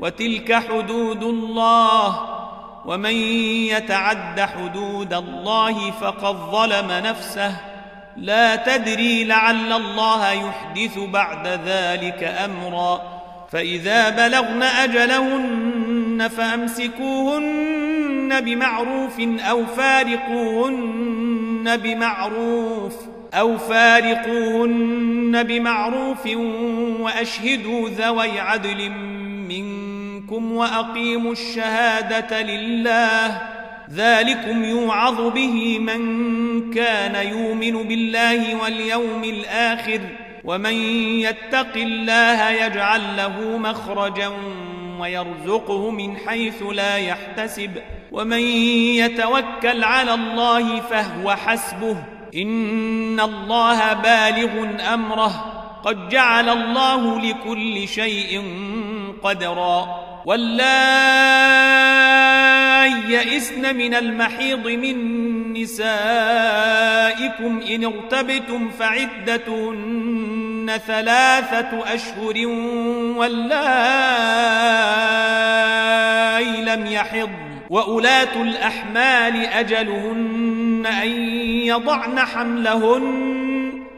وتلك حدود الله ومن يتعد حدود الله فقد ظلم نفسه. لا تدري لعل الله يحدث بعد ذلك أمرا. فإذا بلغن أجلهن فأمسكوهن بمعروف أو فارقوهن بمعروف أو فارقوهن بمعروف وأشهدوا ذوي عدل منكم وأقيموا الشهادة لله ذلكم يوعظ به من كان يؤمن بالله واليوم الآخر ومن يتق الله يجعل له مخرجا ويرزقه من حيث لا يحتسب ومن يتوكل على الله فهو حسبه إن الله بالغ أمره قد جعل الله لكل شيء قدرا. واللائي يئسن من المحيض من نسائكم إن ارتبتم فعدتهن ثلاثة أشهر واللائي لم يحض. وأولاة الأحمال أجلهن أن يضعن حملهن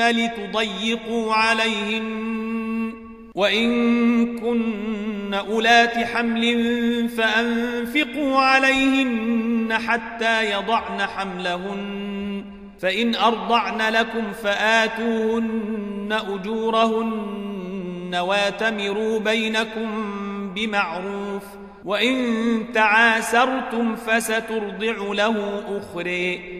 لتضيقوا عليهن وإن كن أولات حمل فأنفقوا عليهن حتى يضعن حملهن فإن أرضعن لكم فآتوهن أجورهن واتمروا بينكم بمعروف وإن تعاسرتم فسترضع له أخرى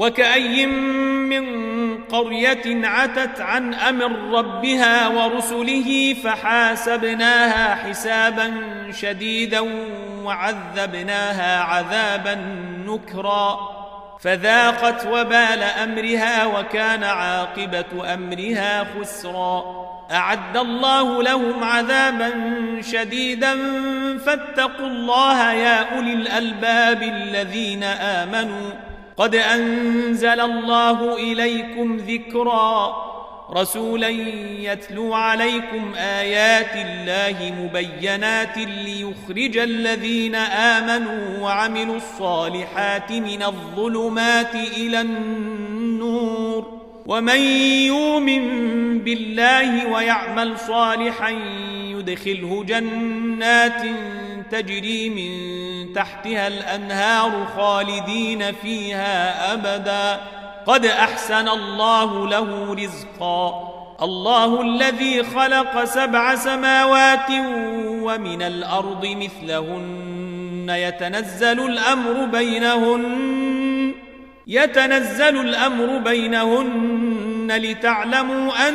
وكأي من قرية عتت عن أمر ربها ورسله فحاسبناها حسابا شديدا وعذبناها عذابا نكرا. فذاقت وبال أمرها وكان عاقبة أمرها خسرا. أعد الله لهم عذابا شديدا. فاتقوا الله يا أولي الألباب الذين آمنوا. قد أنزل الله إليكم ذكرا رسولا يتلو عليكم آيات الله مبينات ليخرج الذين آمنوا وعملوا الصالحات من الظلمات إلى النور ومن يؤمن بالله ويعمل صالحا يدخله جنات تجري من تحتها الأنهار خالدين فيها أبدا. قد أحسن الله له رزقا. الله الذي خلق سبع سماوات ومن الأرض مثلهن. يتنزل الأمر بينهن. يتنزل الأمر بينهن لتعلموا أن